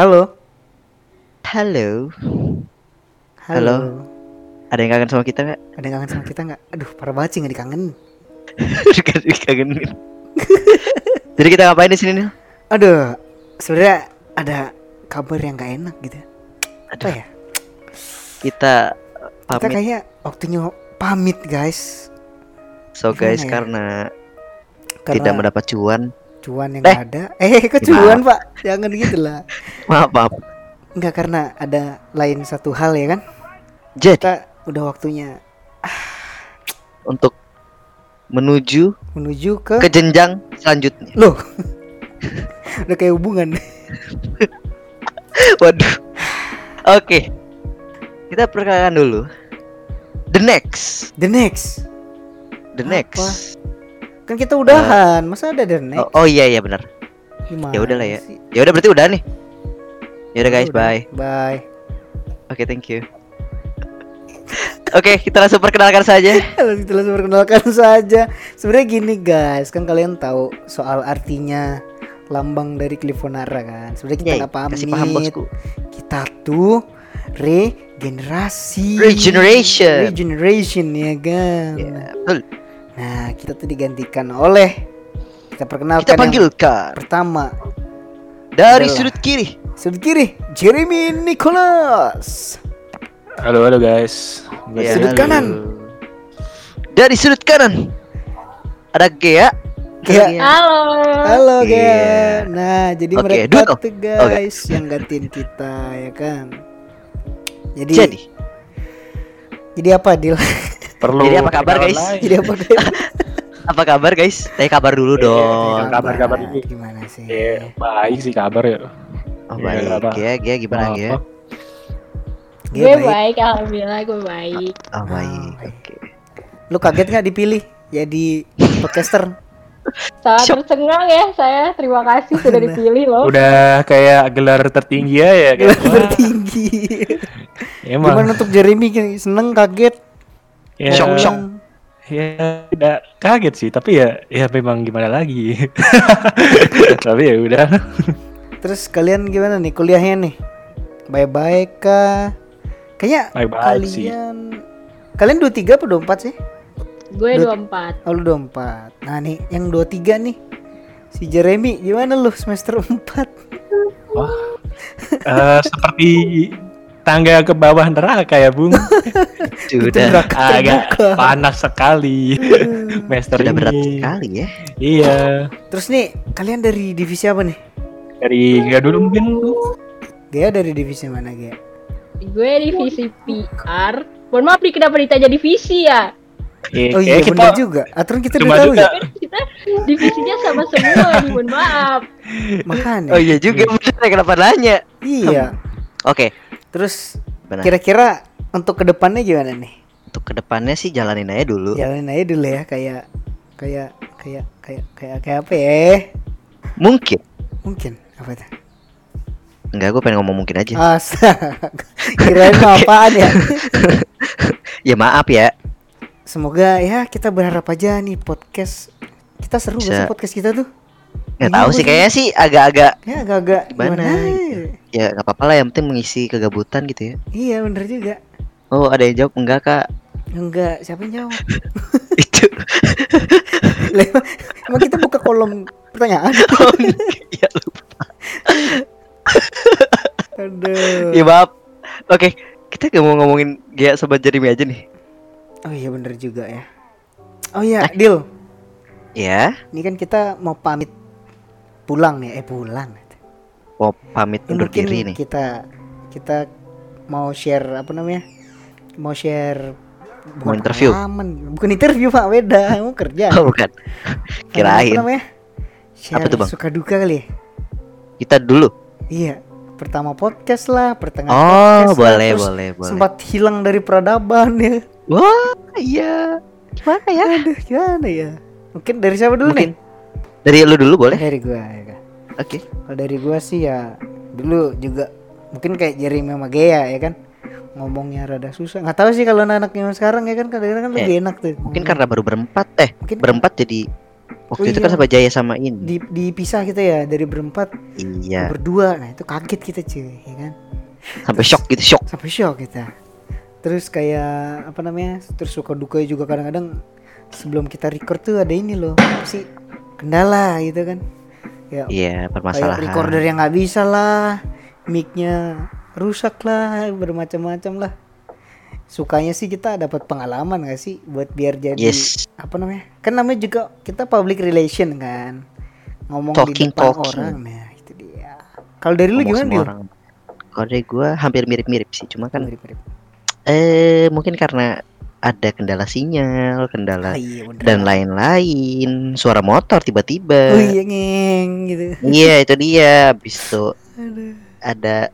Halo. Halo. Halo. Halo. Ada yang kangen sama kita nggak? Ada yang kangen sama kita nggak? Aduh, parah banget sih nggak dikangen. Kangenin. Jadi kita ngapain di sini nih? Aduh, sebenarnya ada kabar yang gak enak gitu. Apa Aduh, ya? kita Kita pamit. kayak waktunya pamit guys. So guys, gimana ya? karena, Karena tidak mendapat cuan. Cuan yang Eh. nggak ada. Eh, kok cuan pak? Jangan gitu lah. Maaf, maaf. Enggak karena ada lain satu hal ya kan? Jadi Kita udah waktunya untuk menuju menuju ke, ke jenjang selanjutnya. loh. udah kayak hubungan. Waduh. Oke. Kita perkenalkan dulu. The next, The next. the Apa? Kan kita udahan, masa ada the next? Oh, oh iya iya benar. Ya udah lah ya. Ya udah berarti udah nih. Ya udah guys, Udah. bye. Bye. Oke, thank you. Oke, kita langsung perkenalkan saja. Kita langsung perkenalkan saja. Sebenarnya gini guys, kan kalian tahu soal artinya lambang dari Clifonara kan. Sebenarnya kita Yay, nggak pamit. kasih paham bosku. Kita tuh regenerasi. Regeneration. Regeneration ya kan. Ya, betul. Nah, kita tuh digantikan oleh kita perkenalkan Kita yang panggilkan pertama dari adalah- sudut kiri. sudut kiri Jeremy Nicholas. Halo halo guys. Gua Ya, Sudut halo. kanan. Dari sudut kanan ada Gea. Gea. Halo. Halo. Gea. Nah, jadi Oke, mereka duduk. tuh guys yang gantiin kita ya kan. Jadi Jadi, jadi apa Dil? Perlu Jadi apa kabar, guys? lain. jadi apa Dil? apa kabar guys? Tanya kabar dulu Iya, dong. iya, Kabar-kabar Nah, ini. Gimana sih? Ya, baik sih kabar ya. Oh Iya, baik. apa? Gea, Gea gimana? Gea Gue baik. baik, alhamdulillah gue baik. Oh baik. baik. Oke. Lu kaget nggak dipilih jadi podcaster? Sangat tercengang ya saya. Terima kasih sudah dipilih loh. Udah kayak gelar tertinggi ya ya. Gelar tertinggi. Emang. Gimana untuk Jeremy seneng kaget? Ya, Syok, syok. Ya tidak kaget sih, tapi ya ya memang gimana lagi. tapi ya udah. Terus kalian gimana nih kuliahnya nih? Baik-baik kah? Kayaknya Baik-baik sih. kalian kalian 23 apa 24 sih? Gue Dut. 24. Oh lu 24 Nah nih yang 23 nih Si Jeremy gimana lu semester 4? Wah. Eh, seperti tangga ke bawah neraka ya, Bung. Sudah Agak terbuka. panas sekali. Semester sudah berat ini. sekali ya. Iya. Terus nih kalian dari divisi apa nih? Dari nggak dulu mungkin Gea dari divisi mana Gea? Gue divisi PR. Mohon maaf nih kenapa ditanya divisi ya? Iya, Oh iya kayak bener juga Aturan kita cuma udah tahu juga. ya Kita divisinya sama semua nih, mohon maaf. Makanya Oh iya juga bener kenapa nanya? Iya Oke. Terus Benar. kira-kira untuk ke depannya gimana nih? Untuk ke depannya sih jalanin aja dulu. Jalanin aja dulu ya kayak kayak kayak kayak kayak kayak apa ya? Mungkin. Mungkin apa tuh? Enggak, gue pengen ngomong mungkin aja. Astaga. Kirain apaan ya? Ya maaf ya. Semoga ya kita berharap aja nih podcast kita seru gak Bisa. sih podcast kita tuh? Iya, tahu sih kayaknya sih agak-agak Ya agak-agak Gimana gimana? gitu. ya nggak apa-apa lah yang penting mengisi kegabutan gitu ya. Iya bener juga. Oh ada yang jawab enggak kak? Enggak, siapa yang jawab? Itu. Emang, kita buka kolom pertanyaan. Oh, Iya lupa. Aduh. Ya maaf. Oke, kita gak mau ngomongin Gea sobat Jeremy aja nih. Oh iya bener juga ya. Oh iya, Dil. Ya, Ini kan kita mau pamit pulang nih, eh pulang. mau pamit Ini undur mungkin diri nih. kita kita mau share apa namanya? Mau share Mau interview. pengalaman. Bukan interview Pak, beda. Mau kerja. Oh bukan. Apa Kirain namanya? Share Apa tuh, Bang? suka duka kali ya? kita dulu. Iya. Pertama podcast lah, pertengahan Oh, podcast lah, boleh, terus boleh, boleh. Sempat hilang dari peradaban ya. Wah, iya. Gimana ya? Aduh, gimana ya? Mungkin dari siapa dulu Mungkin nih? Dari lu dulu boleh. Dari gua ya. kan? Oke. Kalau dari gua sih ya dulu juga mungkin kayak Jeremy sama Gea ya kan ngomongnya rada susah. Nggak tahu sih kalau anak-anak yang sekarang ya kan kadang-kadang kan Eh, lebih enak tuh. Mungkin karena baru berempat eh Mungkin- berempat jadi Waktu Oh itu kan iya. sama Jaya sama ini. Di, dipisah kita ya dari berempat Iya, berdua. Nah itu kaget kita cuy, ya kan? sampai shock gitu, shock. Sampai shock kita. Terus kayak apa namanya? Terus suka duka juga kadang-kadang sebelum kita record tuh ada ini loh, sih kendala gitu kan? Ya Iya, kayak permasalahan. recorder yang nggak bisa lah, micnya rusak lah, bermacam-macam lah. Sukanya sih kita dapat pengalaman gak sih buat biar jadi Yes. apa namanya? Kan namanya juga kita public relation kan, ngomong Talking, di depan talking. orang. Nah itu dia. Kalau dari lu gimana orang. Kalau dari gue hampir mirip-mirip sih, cuma kan Mirip-mirip. eh mungkin karena ada kendala sinyal, kendala Ah, iya bener. dan lain-lain, suara motor tiba-tiba. Oh iya ngeng gitu. Iya itu dia. Habis itu Aduh. ada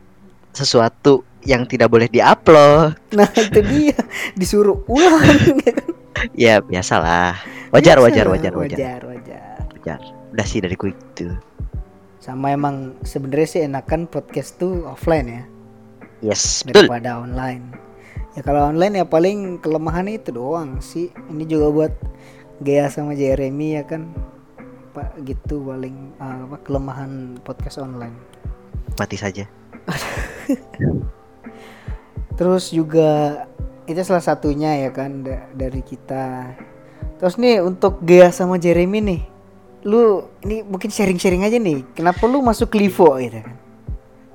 sesuatu yang tidak boleh diupload. Nah itu dia disuruh ulang. ya kan? Ya biasalah. Wajar, wajar, wajar, wajar, wajar, wajar. wajar. Udah sih dari gue itu. Sama emang sebenarnya sih enakan podcast tuh offline ya Yes, betul. daripada online. Ya kalau online ya paling kelemahannya itu doang sih. Ini juga buat Gea sama Jeremy ya kan. Pak gitu paling uh, apa kelemahan podcast online. Mati saja. Terus juga itu salah satunya ya kan da- dari kita. Terus nih untuk Gea sama Jeremy nih, lu ini mungkin sharing-sharing aja nih. Kenapa lu masuk Livo gitu kan?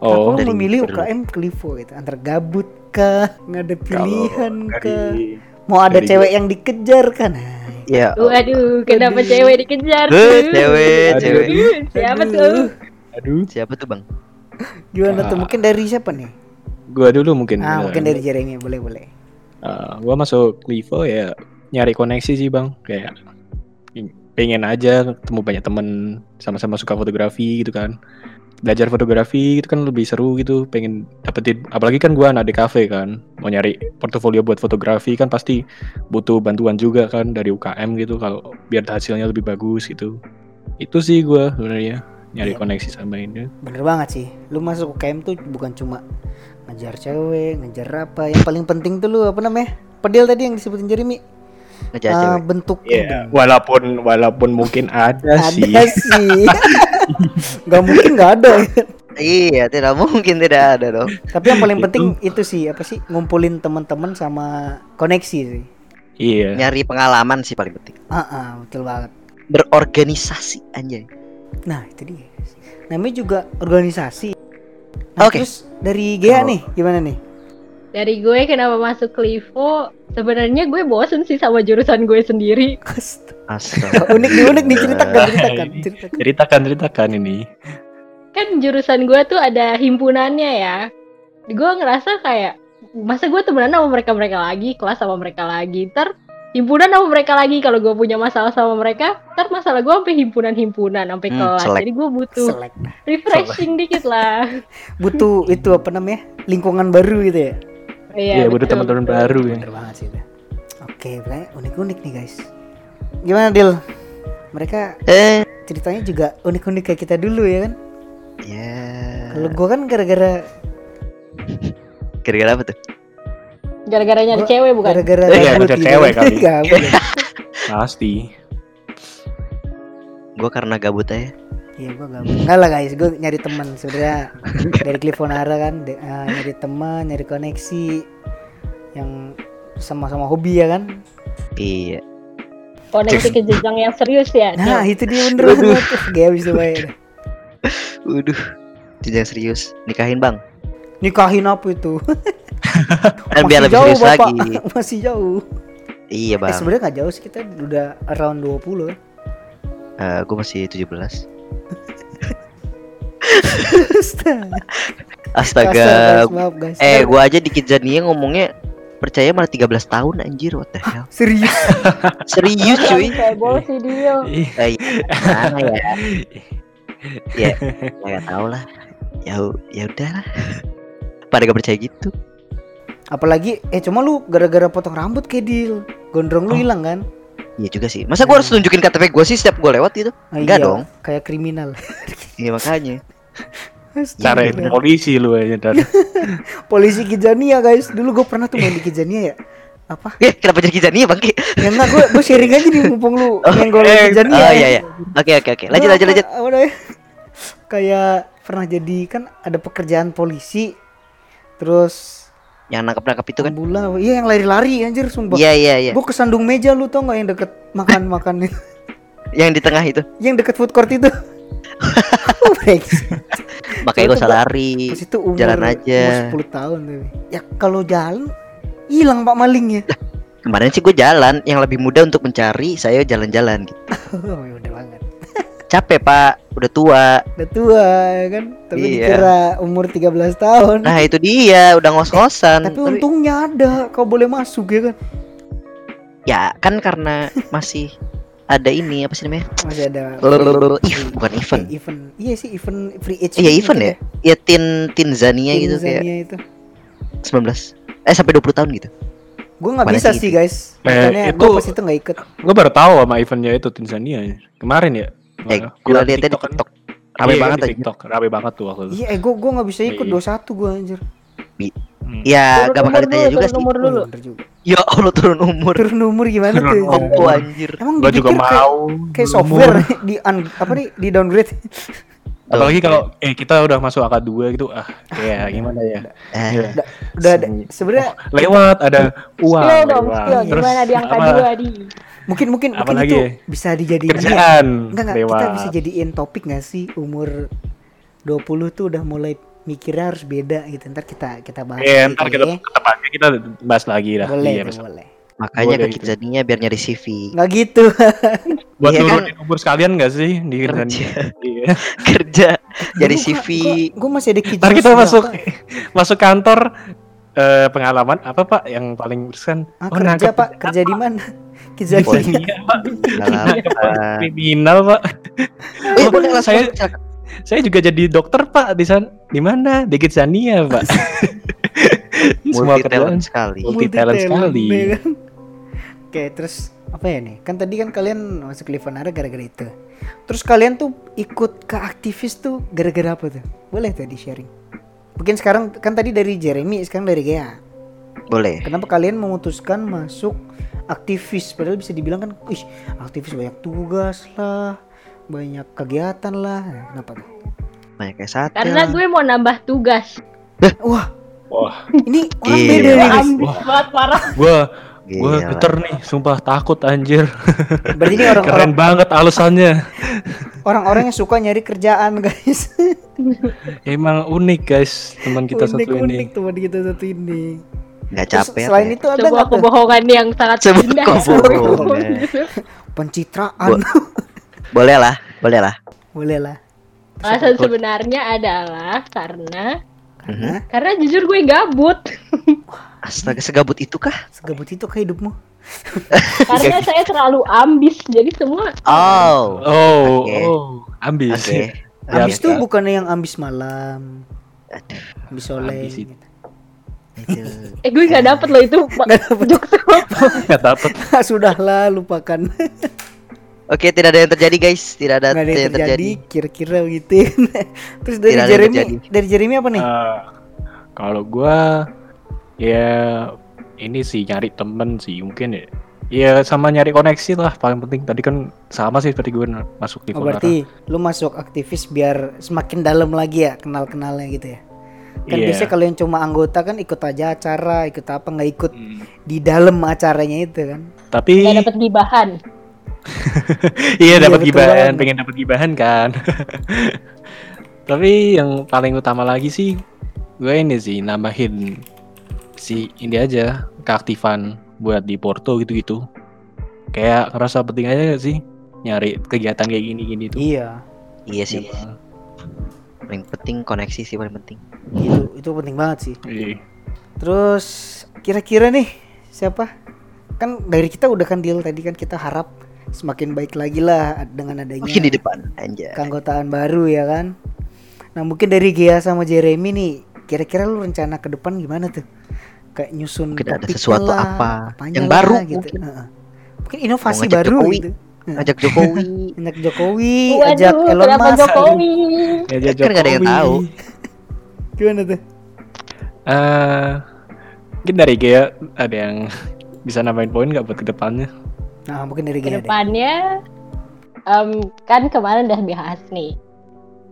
Kenapa Oh, lu memilih UKM ke Livo gitu? Antara gabut kah, nggak ada pilihan kalau kah? dari- Mau ada dari cewek yang dikejar kan? Nah, Ya. Waduh, kenapa Aduh. cewek dikejar Eh, tuh? cewek, Aduh. cewek. Aduh, Siapa Aduh. tuh? Aduh, Siapa tuh bang? Gimana tuh? Ah. Mungkin dari siapa nih? gua dulu mungkin. Ah, eh, mungkin dari Jeremy, boleh boleh. eh, gua masuk Livo ya nyari koneksi sih bang. Kayak pengen aja ketemu banyak temen sama-sama suka fotografi gitu kan. Belajar fotografi gitu kan lebih seru gitu. Pengen dapetin, apalagi kan gua anak di cafe kan. Mau nyari portofolio buat fotografi kan pasti butuh bantuan juga kan dari UKM gitu. Kalau biar hasilnya lebih bagus gitu. Itu sih gua sebenarnya nyari Iya. koneksi sama ini. Bener banget sih. Lu masuk UKM tuh bukan cuma ngejar cewek, ngejar apa. Yang paling penting tuh lu apa namanya? Pedil tadi yang disebutin Jeremy. Cewek. bentuk Iya, walaupun walaupun mungkin ada, sih. ada sih. Gak mungkin nggak ada. Iya, tidak mungkin tidak ada dong. Tapi yang paling Itu. penting itu sih apa sih? Ngumpulin teman-teman sama koneksi sih. Iya. Nyari pengalaman sih paling penting. Ah, ah, betul banget. Berorganisasi anjay. Nah itu dia. Namanya juga organisasi. Nah, Oke. terus dari Gea Kalau- nih gimana nih? Dari gue kenapa masuk Livo? Sebenarnya gue bosen sih sama jurusan gue sendiri. Astaga. unik nih unik nih ceritakan ceritakan Ini- ceritakan. Ceritakan ceritakan ini. Kan jurusan gue tuh ada himpunannya ya. Gue ngerasa kayak masa gue temenan sama mereka-mereka lagi, kelas sama mereka lagi. Ntar himpunan sama mereka lagi kalau gue punya masalah sama mereka, ntar masalah gue sampai himpunan-himpunan sampai Hmm, kelas. selek. Jadi gue butuh Selek dah. refreshing dikit lah. Butuh itu apa namanya? Lingkungan baru gitu ya. Iya, butuh betul, teman-teman baru ya. Bener banget sih itu. Oke, pokoknya unik-unik nih guys. Gimana Dil? Mereka Eh, ceritanya juga unik-unik kayak kita dulu ya kan? ya. Kalau gua kan gara-gara Kira-kira apa tuh? Gara-gara nyari cewek bukan? gara-gara Iya, gabut ngejar gitu. cewek kali. Ya. Pasti. Gue karena gabut aja. Iya gua gabut. Enggak lah guys, gua nyari teman sebenarnya dari Clifonara kan de- eh, nyari teman, nyari koneksi yang sama-sama hobi ya kan? Iya. Koneksi ke jenjang yang serius ya. Nah, itu dia bener banget tuh. Gak bisa bayar. Waduh. Jenjang serius. Nikahin bang. Nikahin apa itu? Kan biar lebih serius Bapak. lagi. Masih jauh. Iya Eh bang. sebenarnya nggak jauh sih kita udah around 20 kan. gue masih 17 Astaga. Astaga. guys, maaf guys. Eh, gue aja di Kidzania ngomongnya percaya malah 13 tahun anjir what the hell. serius. Serius cuy. Cebol sih dia. Ih, Eh, mana ya? Ya, ya gak tau lah. Ya, ya udah lah. Pada gak percaya gitu. Apalagi eh cuma lu gara-gara potong rambut kayak deal. Gondrong lu Oh. hilang kan? Iya juga sih. Masa gue harus tunjukin KTP gue sih setiap gue lewat gitu? Ah, Enggak iya, dong. Kayak kriminal. Iya makanya. Cara polisi lu aja dan Polisi Kijania guys. Dulu gue pernah tuh main di Kijania ya. apa Eh, kenapa jadi Kizania bang? Ya enggak gue gue sharing aja nih mumpung lu nyenggol eh, Kizania oh iya iya. Oke oke oke. Lanjut lanjut lanjut. namanya? kayak pernah jadi kan ada pekerjaan polisi terus Yang nangkap nangkap itu kan? apa- iya yang lari-lari anjir sumpah Iya iya iya. gue kesandung meja lu tau nggak yang deket makan makan itu Yang di tengah itu. yang deket food court itu. Makanya gue usah lari. pas itu umur Jalan aja. umur 10 tahun tapi ya kalau jalan hilang pak malingnya Kemarin sih gue jalan. Yang lebih mudah untuk mencari saya jalan-jalan. Gitu. oh ya udah banget Capek pak. Udah tua. udah tua ya kan tapi Iya. dikira umur 13 tahun Nah itu dia. Udah ngos-ngosan. tapi untungnya ada kau boleh masuk ya kan Ya kan karena masih ada ini apa sih namanya? masih ada Lulululu. Ih, bukan event. Eh, event iya sih event free age Iya gitu event ya. Ya tin Tinzania gitu kayak Tanzania itu 19 eh sampai 20 tahun gitu. gue nggak Mana bisa sih sih guys Eh, itu- gue pas itu nggak ikut Gue baru tahu sama eventnya itu Tanzania kemarin ya. Eh, gue Gua lihatnya di kan. TikTok. Rame Iya, banget di aja. TikTok, rame banget tuh waktu itu. iya eh gue gue nggak bisa ikut Iya. 21 gue anjir Hmm. Ya Turun gak bakal umur ditanya dulu, juga turun sih. umur dulu. Oh, juga. Ya Allah turun umur. turun umur gimana Turun tuh umur. Oh anjir. emang Gue juga kayak- mau. kayak umur. software di un- apa nih di downgrade Apalagi kalau eh kita udah masuk AK 2 gitu ah kayak gimana ya? Eh, Iya. udah ada sebenarnya Lewat ada uang. Skill dong, lewat. skill. Terus Gimana di angka apa? dua di? mungkin mungkin Apa mungkin lagi itu ya? bisa dijadiin ya. Kerjaan enggak enggak lewat. kita bisa jadiin topik nggak sih umur 20 tuh udah mulai mikirnya harus beda gitu ntar kita kita bahas Iya, lagi ntar kita ya. tepatnya kita bahas lagi dah. boleh Iya, tuh, boleh makanya Boleh ke itu. Kizania biar nyari CV. nggak gitu Buat Iya kan? nurunin umur sekalian gak sih di Kerja. Iya. Kerja jadi CV. gue masih ada kijos Ntar kita masuk masuk kantor eh, pengalaman apa pak yang paling berkesan? ah, Oh, kerja nangkep pak kerja di mana apa? kriminal pak. Oh, saya. Saya juga jadi dokter pak di sana di mana di Kitsania pak. Semua kerjaan talent sekali. Multi talent sekali. ya kan? Oke, terus apa ya nih? Kan tadi kan kalian masuk Livanara gara-gara itu. Terus kalian tuh ikut ke aktivis tuh gara-gara apa tuh? Boleh tuh di sharing. Mungkin sekarang kan tadi dari Jeremy, sekarang dari Gea. Boleh. Kenapa kalian memutuskan masuk aktivis? Padahal bisa dibilang kan, ih aktivis banyak tugas lah, banyak kegiatan lah. Nah, Kenapa tuh? Banyak kayak sate. Karena lah. gue mau nambah tugas. Wah, Wah, ini orang Gila. beda nih guys. Ambis banget parah. gua gua Gila. geter nih, sumpah takut anjir. Berarti ini orang-orang Keren banget alasannya. orang-orang yang suka nyari kerjaan guys. Emang unik guys teman kita unik, satu unik ini. teman kita satu ini. Nggak Terus capek. selain ya? itu ada Sebuah kebohongan yang sangat Sebuah indah. kebohongan. pencitraan? Boleh lah, boleh lah. Boleh lah. Alasan sebenarnya adalah karena Karena karena jujur gue gabut. Astaga segabut itu kah? segabut itu ke hidupmu. karena saya terlalu ambis. Jadi semua Oh. Oh, Oke. oh, ambis. Oke. Ya, ambis ya. tuh bukannya yang ambis malam, Aduh, ambis soleh. Ambis itu. gitu. itu. eh gue nggak dapet loh itu. Nggak dapet. Nggak dapet. Sudahlah lupakan. Oke, tidak ada yang terjadi guys. Tidak ada, ada yang terjadi. Kira-kira gitu. Terus dari Tidak Jeremy, dari Jeremy apa nih? Eh, kalau gua ya ini sih nyari temen sih mungkin ya. Ya sama nyari koneksi lah paling penting. Tadi kan sama sih seperti gue masuk di Oh, berarti lu masuk aktivis biar semakin dalam lagi ya kenal-kenalnya gitu ya. Kan Iya. biasanya kalau yang cuma anggota kan ikut aja acara, ikut apa nggak ikut Hmm. di dalam acaranya itu kan. Tapi Nggak dapet gibahan. iya Iya, dapat betul gibahan, banget. pengen dapat gibahan kan. Tapi yang paling utama lagi sih gue ini sih nambahin si ini aja keaktifan buat di Porto gitu-gitu. Kayak ngerasa penting aja gak sih nyari kegiatan kayak gini-gini tuh. Iya. Iya sih. Emang. Paling penting koneksi sih paling penting. Itu itu penting banget sih. Iya. Terus kira-kira nih siapa? Kan dari kita udah kan deal tadi kan kita harap semakin baik lagi lah dengan adanya Mungkin di depan aja. keanggotaan baru ya kan. Nah mungkin dari Gia sama Jeremy nih kira-kira lu rencana ke depan gimana tuh? Kayak nyusun Mungkin ada sesuatu lah, apa yang lah baru gitu. mungkin. Heeh. Mungkin inovasi ngajak baru Jokowi. gitu. Ngajak Jokowi. Ajak Jokowi, Waduh, ajak Elon Musk. Jokowi? Ya, Kan nggak ada yang Jokowi. tahu. Gimana tuh? Eh, mungkin dari Gea ada yang bisa nambahin poin nggak buat ke depannya? Nah, mungkin dari deh. Ke depannya em, kan kemarin udah bahas nih.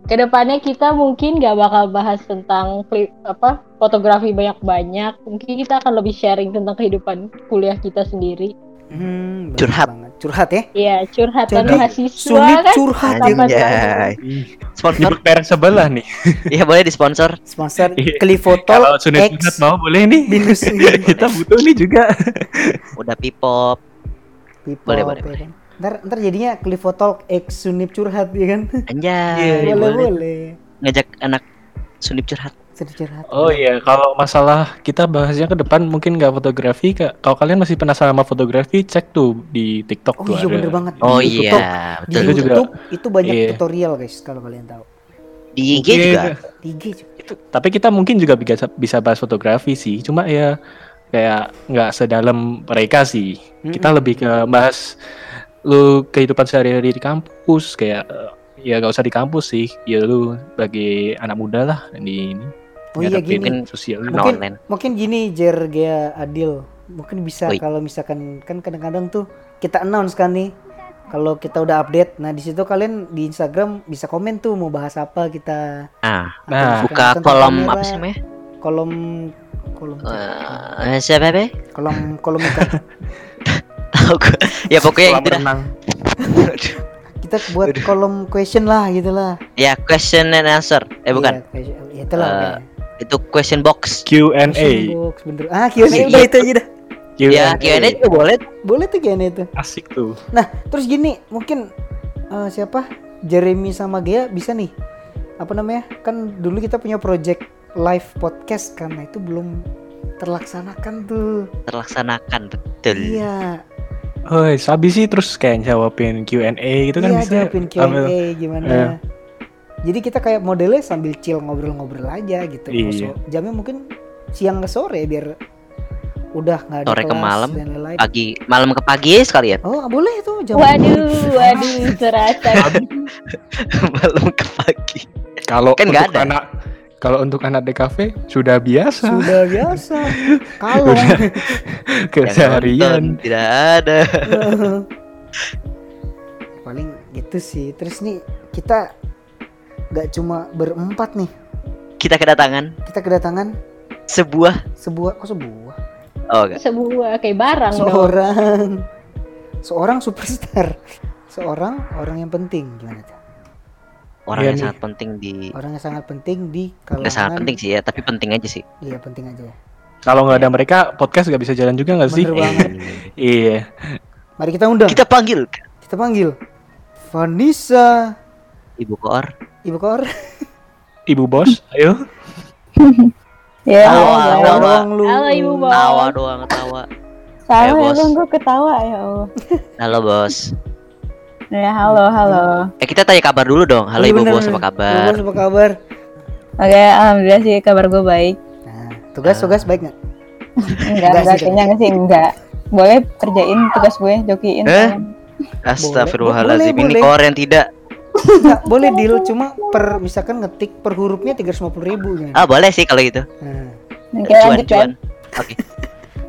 Ke depannya kita mungkin gak bakal bahas tentang klip apa fotografi banyak-banyak. Mungkin kita akan lebih sharing tentang kehidupan kuliah kita sendiri. Hmm, Curhat. banget. Curhat ya. Iya, curhatan Jadi, mahasiswa Sulit kan. curhat ya. Sponsor? Merek sebelah nih. Iya boleh disponsor. Sponsor Iya. Clifotol Kalau Sunit Sunat X mau boleh nih. minus Kita butuh nih juga. Udah pipop. People, Boleh, boleh, ya kan? Ntar, ntar jadinya Clifotol X Sunip curhat ya kan? Anjay. Iya, boleh, boleh. boleh. Ngajak anak Sundip curhat. Sunip curhat. Oh iya, kalau masalah kita bahasnya ke depan mungkin nggak fotografi. Kak. Kalau kalian masih penasaran sama fotografi, cek tuh di TikTok Oh tuh iya ada. bener banget. Oh Di iya, Di betul. Itu juga- YouTube itu banyak Iya. tutorial guys kalau kalian tahu. Di IG Mungkin- juga. Di IG juga. Itu, tapi kita mungkin juga bisa bisa bahas fotografi sih. Cuma ya kayak nggak sedalam mereka sih. Kita lebih ke bahas lu kehidupan sehari-hari di kampus kayak eh, ya nggak usah di kampus sih. Ya lu bagi anak muda lah di ini. Oh iya gini. sosial. Mungkin- Mungkin online. mungkin gini Jer Gea Adil. Mungkin bisa kalau misalkan kan kadang-kadang tuh kita announce kan nih kalau kita udah update. Nah, di situ kalian di Instagram bisa komen tuh mau bahas apa kita. Ah, Nah, buka kolom kamera, apa sih namanya? Kolom kolom Eh, siapa be? kolom kolom ikan. Tahu gue. Ya pokoknya Kolam itu dah. renang. kita buat kolom question lah gitu lah. Ya question and answer. Eh bukan. Iya, question- ya, itulah Eh, pokoknya. Itu question box. Question Q&A. box, bener. Ah, Q&A udah itu aja dah. Ya, Q&A juga boleh. Boleh tuh Q&A itu. Asik tuh. Nah, terus gini, mungkin eh, siapa? Jeremy sama Gea bisa nih. Apa namanya? Kan dulu kita punya project live podcast karena itu belum terlaksanakan tuh. Terlaksanakan betul. Iya, Oh, sabi sih terus kayak jawabin Q&A gitu kan iya bisa. jawabin ambil- Q&A gimana. Iya. Jadi kita kayak modelnya sambil chill ngobrol-ngobrol aja gitu. Iya. So, jamnya mungkin siang ke sore biar udah nggak ada Sore ke malam, dan lain-lain. Pagi, malam ke pagi sekalian. Oh, boleh tuh jam. Waduh, waduh, serasa. malam ke pagi. Kalau Kan nggak untuk ada. anak kalau untuk anak DKV sudah biasa Sudah biasa. Kalau keseharian. tidak ada. paling gitu sih. Terus nih kita nggak cuma berempat nih. Kita kedatangan Kita kedatangan sebuah sebuah kok sebuah oh enggak. Sebuah kayak barang dong. seorang seorang superstar seorang orang yang penting gimana tuh Orang Iya yang nih. sangat penting di orang yang sangat penting di kalangan Enggak sangat penting sih ya, tapi penting aja sih. iya penting aja ya Kalau nggak ada mereka podcast nggak bisa jalan juga nggak sih? Bener banget. Iya. mari kita undang Kita panggil kita panggil Vanessa Ibu Koor. ibu kor Ibu bos, ayo. Ya, Tawa, halo, tawa. halo. doang lu Halo, Ibu Bos. Tawa doang tawa. Salah Eh, ya bos. bang, gue ketawa ya Allah. Halo bos. Ya halo halo. Eh kita tanya kabar dulu dong. Halo Iya, Ibu bener, Bos bener. apa kabar? Ibu apa kabar Oke, alhamdulillah sih kabar gue baik. nah tugas tugas baik nggak Enggak, Enggak enggak sih, enggak. Boleh kerjain tugas gue, jokiin. Eh? Astagfirullahaladzim. Boleh, Ini boleh. Yang tidak. Nggak, boleh deal cuma per misalkan ngetik per hurufnya tiga ratus ribu gimana Ah boleh sih kalau gitu. nah, Oke lanjut Cuan-cuan. kan.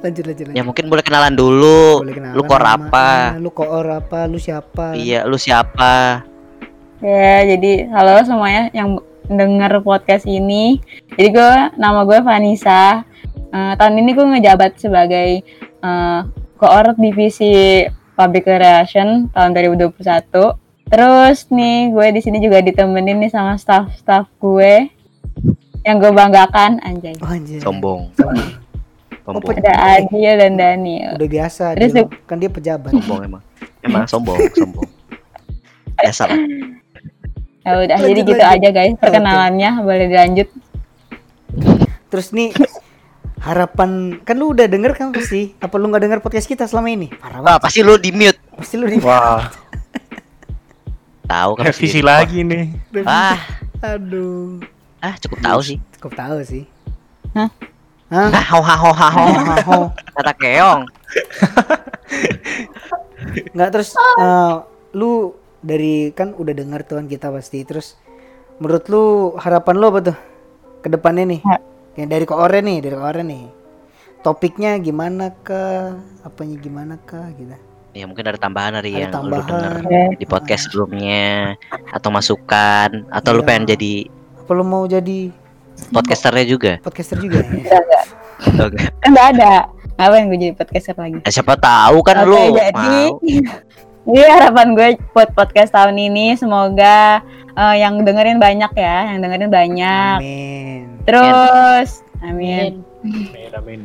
Lanjut lanjut lanjut Ya mungkin boleh kenalan dulu. boleh kenalan Lu nama, apa? lu koor apa lu siapa Iya, lu siapa? Ya, jadi halo semuanya yang denger podcast ini. Jadi gue nama gue Vanessa. Eh, tahun ini gue ngejabat sebagai eh, koor divisi Public Relation tahun 2021. Terus nih gue di sini juga ditemenin nih sama staff-staff gue yang gue banggakan anjay. oh, anjir. Sombong. Oh, Sombong. Ada Adil dan Daniel. udah biasa Terus dia, kan dia pejabat Sombong emang. Emang sombong, sombong. Biasa lah. Ya udah, Lanjut, jadi gitu lanjut. aja guys perkenalannya. Boleh dilanjut. terus nih harapan kan lu udah denger kan pasti apa lu nggak denger podcast kita selama ini parah Wah, banget pasti lu di mute. pasti lu di Wah, Tahu kan revisi di- lagi nih. Ah, aduh ah cukup tahu sih. cukup tahu sih Hah? Hah? Ah, ho ha ho ha ho. Hahaha. Kata keong. nggak terus eh, lu dari kan udah denger tuan kita pasti terus menurut lu harapan lu apa tuh ke depannya nih yang dari koore nih dari koore nih topiknya gimana kah apanya gimana kah gitu Ya mungkin ada tambahan dari Ada yang lu tambahan. denger di podcast sebelumnya atau masukan atau lu Iya. pengen jadi apa lu mau jadi podcasternya juga. podcaster juga ya? Oke. Kan nggak ada. Ngapain gue jadi podcaster lagi? Eh, siapa tahu kan Oke, lu jadi. Jadi harapan gue buat podcast tahun ini semoga eh, yang dengerin banyak ya, yang dengerin banyak. amin Terus, amin. Amin, amin.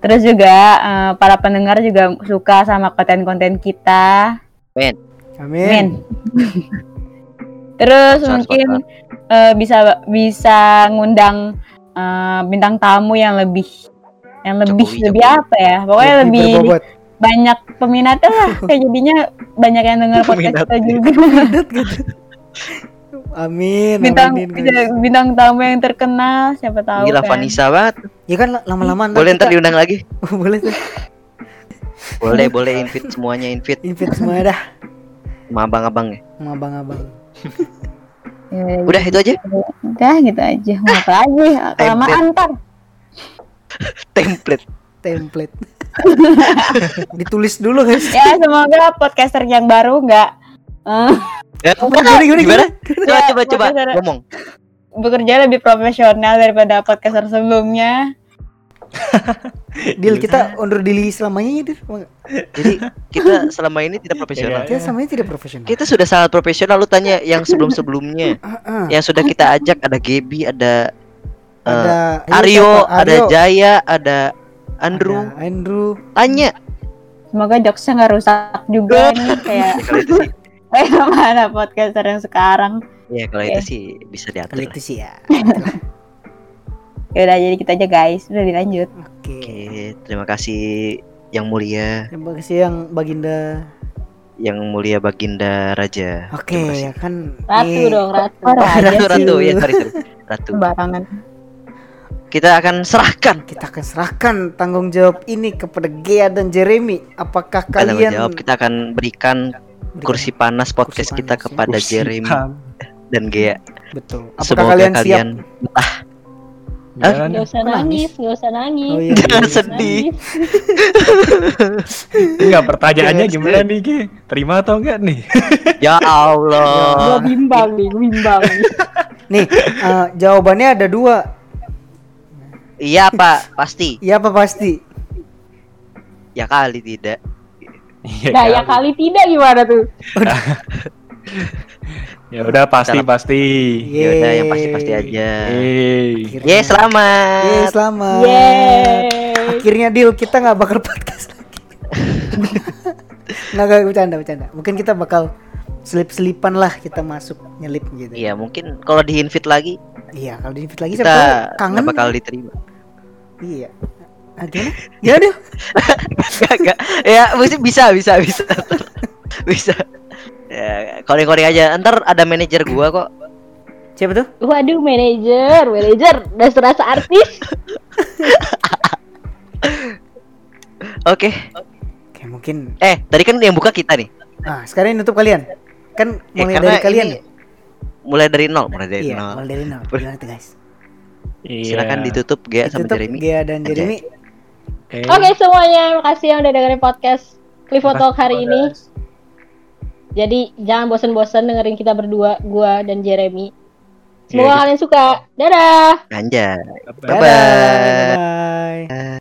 Terus juga eh, para pendengar juga suka sama konten-konten kita. amin Amin. Terus Sponsor, mungkin eh, bisa bisa ngundang eh, bintang tamu yang lebih yang lebih Jokowi, lebih Jokowi. apa ya? Pokoknya lebih berbobot. banyak peminatnya lah. Kayak jadinya banyak yang denger podcast Peminat. kita juga. amin bintang aminin, guys. bintang tamu yang terkenal siapa tahu Gila kan. Vanessa banget. ya kan lama-lama Boleh ntar kita- diundang lagi. boleh tuh Boleh, boleh invite semuanya invite invite semua dah sama abang-abang ya. sama abang-abang Ya, Udah itu aja? Udah gitu aja. Mau apa lagi? Kelamaan ntar template. template. Ditulis dulu guys. Ya semoga podcaster yang baru nggak eh, Ya, gimana, gimana, gimana? Coba Ya, coba coba. ngomong. bekerja lebih profesional daripada podcaster sebelumnya Dil kita undur diri selamanya ya? Jadi kita selama ini tidak profesional. kita selamanya tidak profesional Kita sudah sangat profesional. Lu tanya yang sebelum-sebelumnya. Ah, ah. Yang sudah kita ajak ada Gebi, ada eh, ada Aryo, ada Jaya, ada Andrew. ada Andrew Tanya. semoga jokesnya nggak rusak juga nih kayak Ya, kayak mana podcaster yang sekarang ya kalau itu sih bisa diatur. Kalau lah. itu sih ya ya udah jadi kita aja guys udah dilanjut oke Oke, terima kasih yang mulia, terima kasih yang baginda yang mulia Baginda Raja. oke kasih. ya kan Ratu Nih, dong, ratu. Oh, raja Ratu, sih. Ratu, ya sorry, sorry. Ratu. sembarangan Kita akan serahkan kita akan serahkan tanggung jawab ini kepada Gea dan Jeremy apakah tanggung kalian jawab. Kita akan berikan kursi panas podcast Kursi kita panas, ya. kepada Kursi Jeremy pan. dan Gea. betul apakah Semoga kalian, kalian, siap Jangan. Gak usah Kok nangis? nangis, gak usah nangis. Oh, iya. Jangan usah sedih. nangis. Enggak pertanyaannya gimana nih, Ki? Terima atau enggak nih? Ya Allah. Gua bimbang nih, gua bimbang nih. eh, jawabannya ada dua Iya Pak, pasti. iya apa pasti Ya kali tidak. Iya Nah, ya kali. kali tidak gimana tuh? Ya udah pasti Salah. pasti. Ya udah yang pasti-pasti aja. Yeay. Akhirnya. Ye, selamat. Yeay, selamat Yeay. akhirnya deal kita nggak bakal podcast lagi nggak nggak bercanda bercanda mungkin kita bakal selip selipan lah kita masuk nyelip gitu Iya, mungkin kalau di invite lagi iya kalau di invite lagi kita siapa tahu kangen bakal diterima. iya gimana gimana Dil? Gak, gak. Ya, mesti bisa, bisa, bisa. bisa. Ya, calling-calling aja. Ntar ada manajer gua kok. siapa tuh Waduh, manajer, manajer, udah serasa artis. Oke. oke mungkin Eh, tadi kan yang buka kita nih. ah sekarang ini nutup kalian kan Ya, mulai karena dari kalian ini ya Mulai dari nol, mulai dari iya nol. mulai dari nol gimana tuh guys Iya. Silakan ditutup Gea sama Ditutup Jeremy. Gea dan. Jeremy Oke. Oke semuanya, makasih yang udah dengerin podcast Cliffo Talk hari ini. Jadi jangan bosen-bosen dengerin kita berdua, gua dan Jeremy. Semoga Iya, kalian suka. Dadah. Anjay. Dadah, bye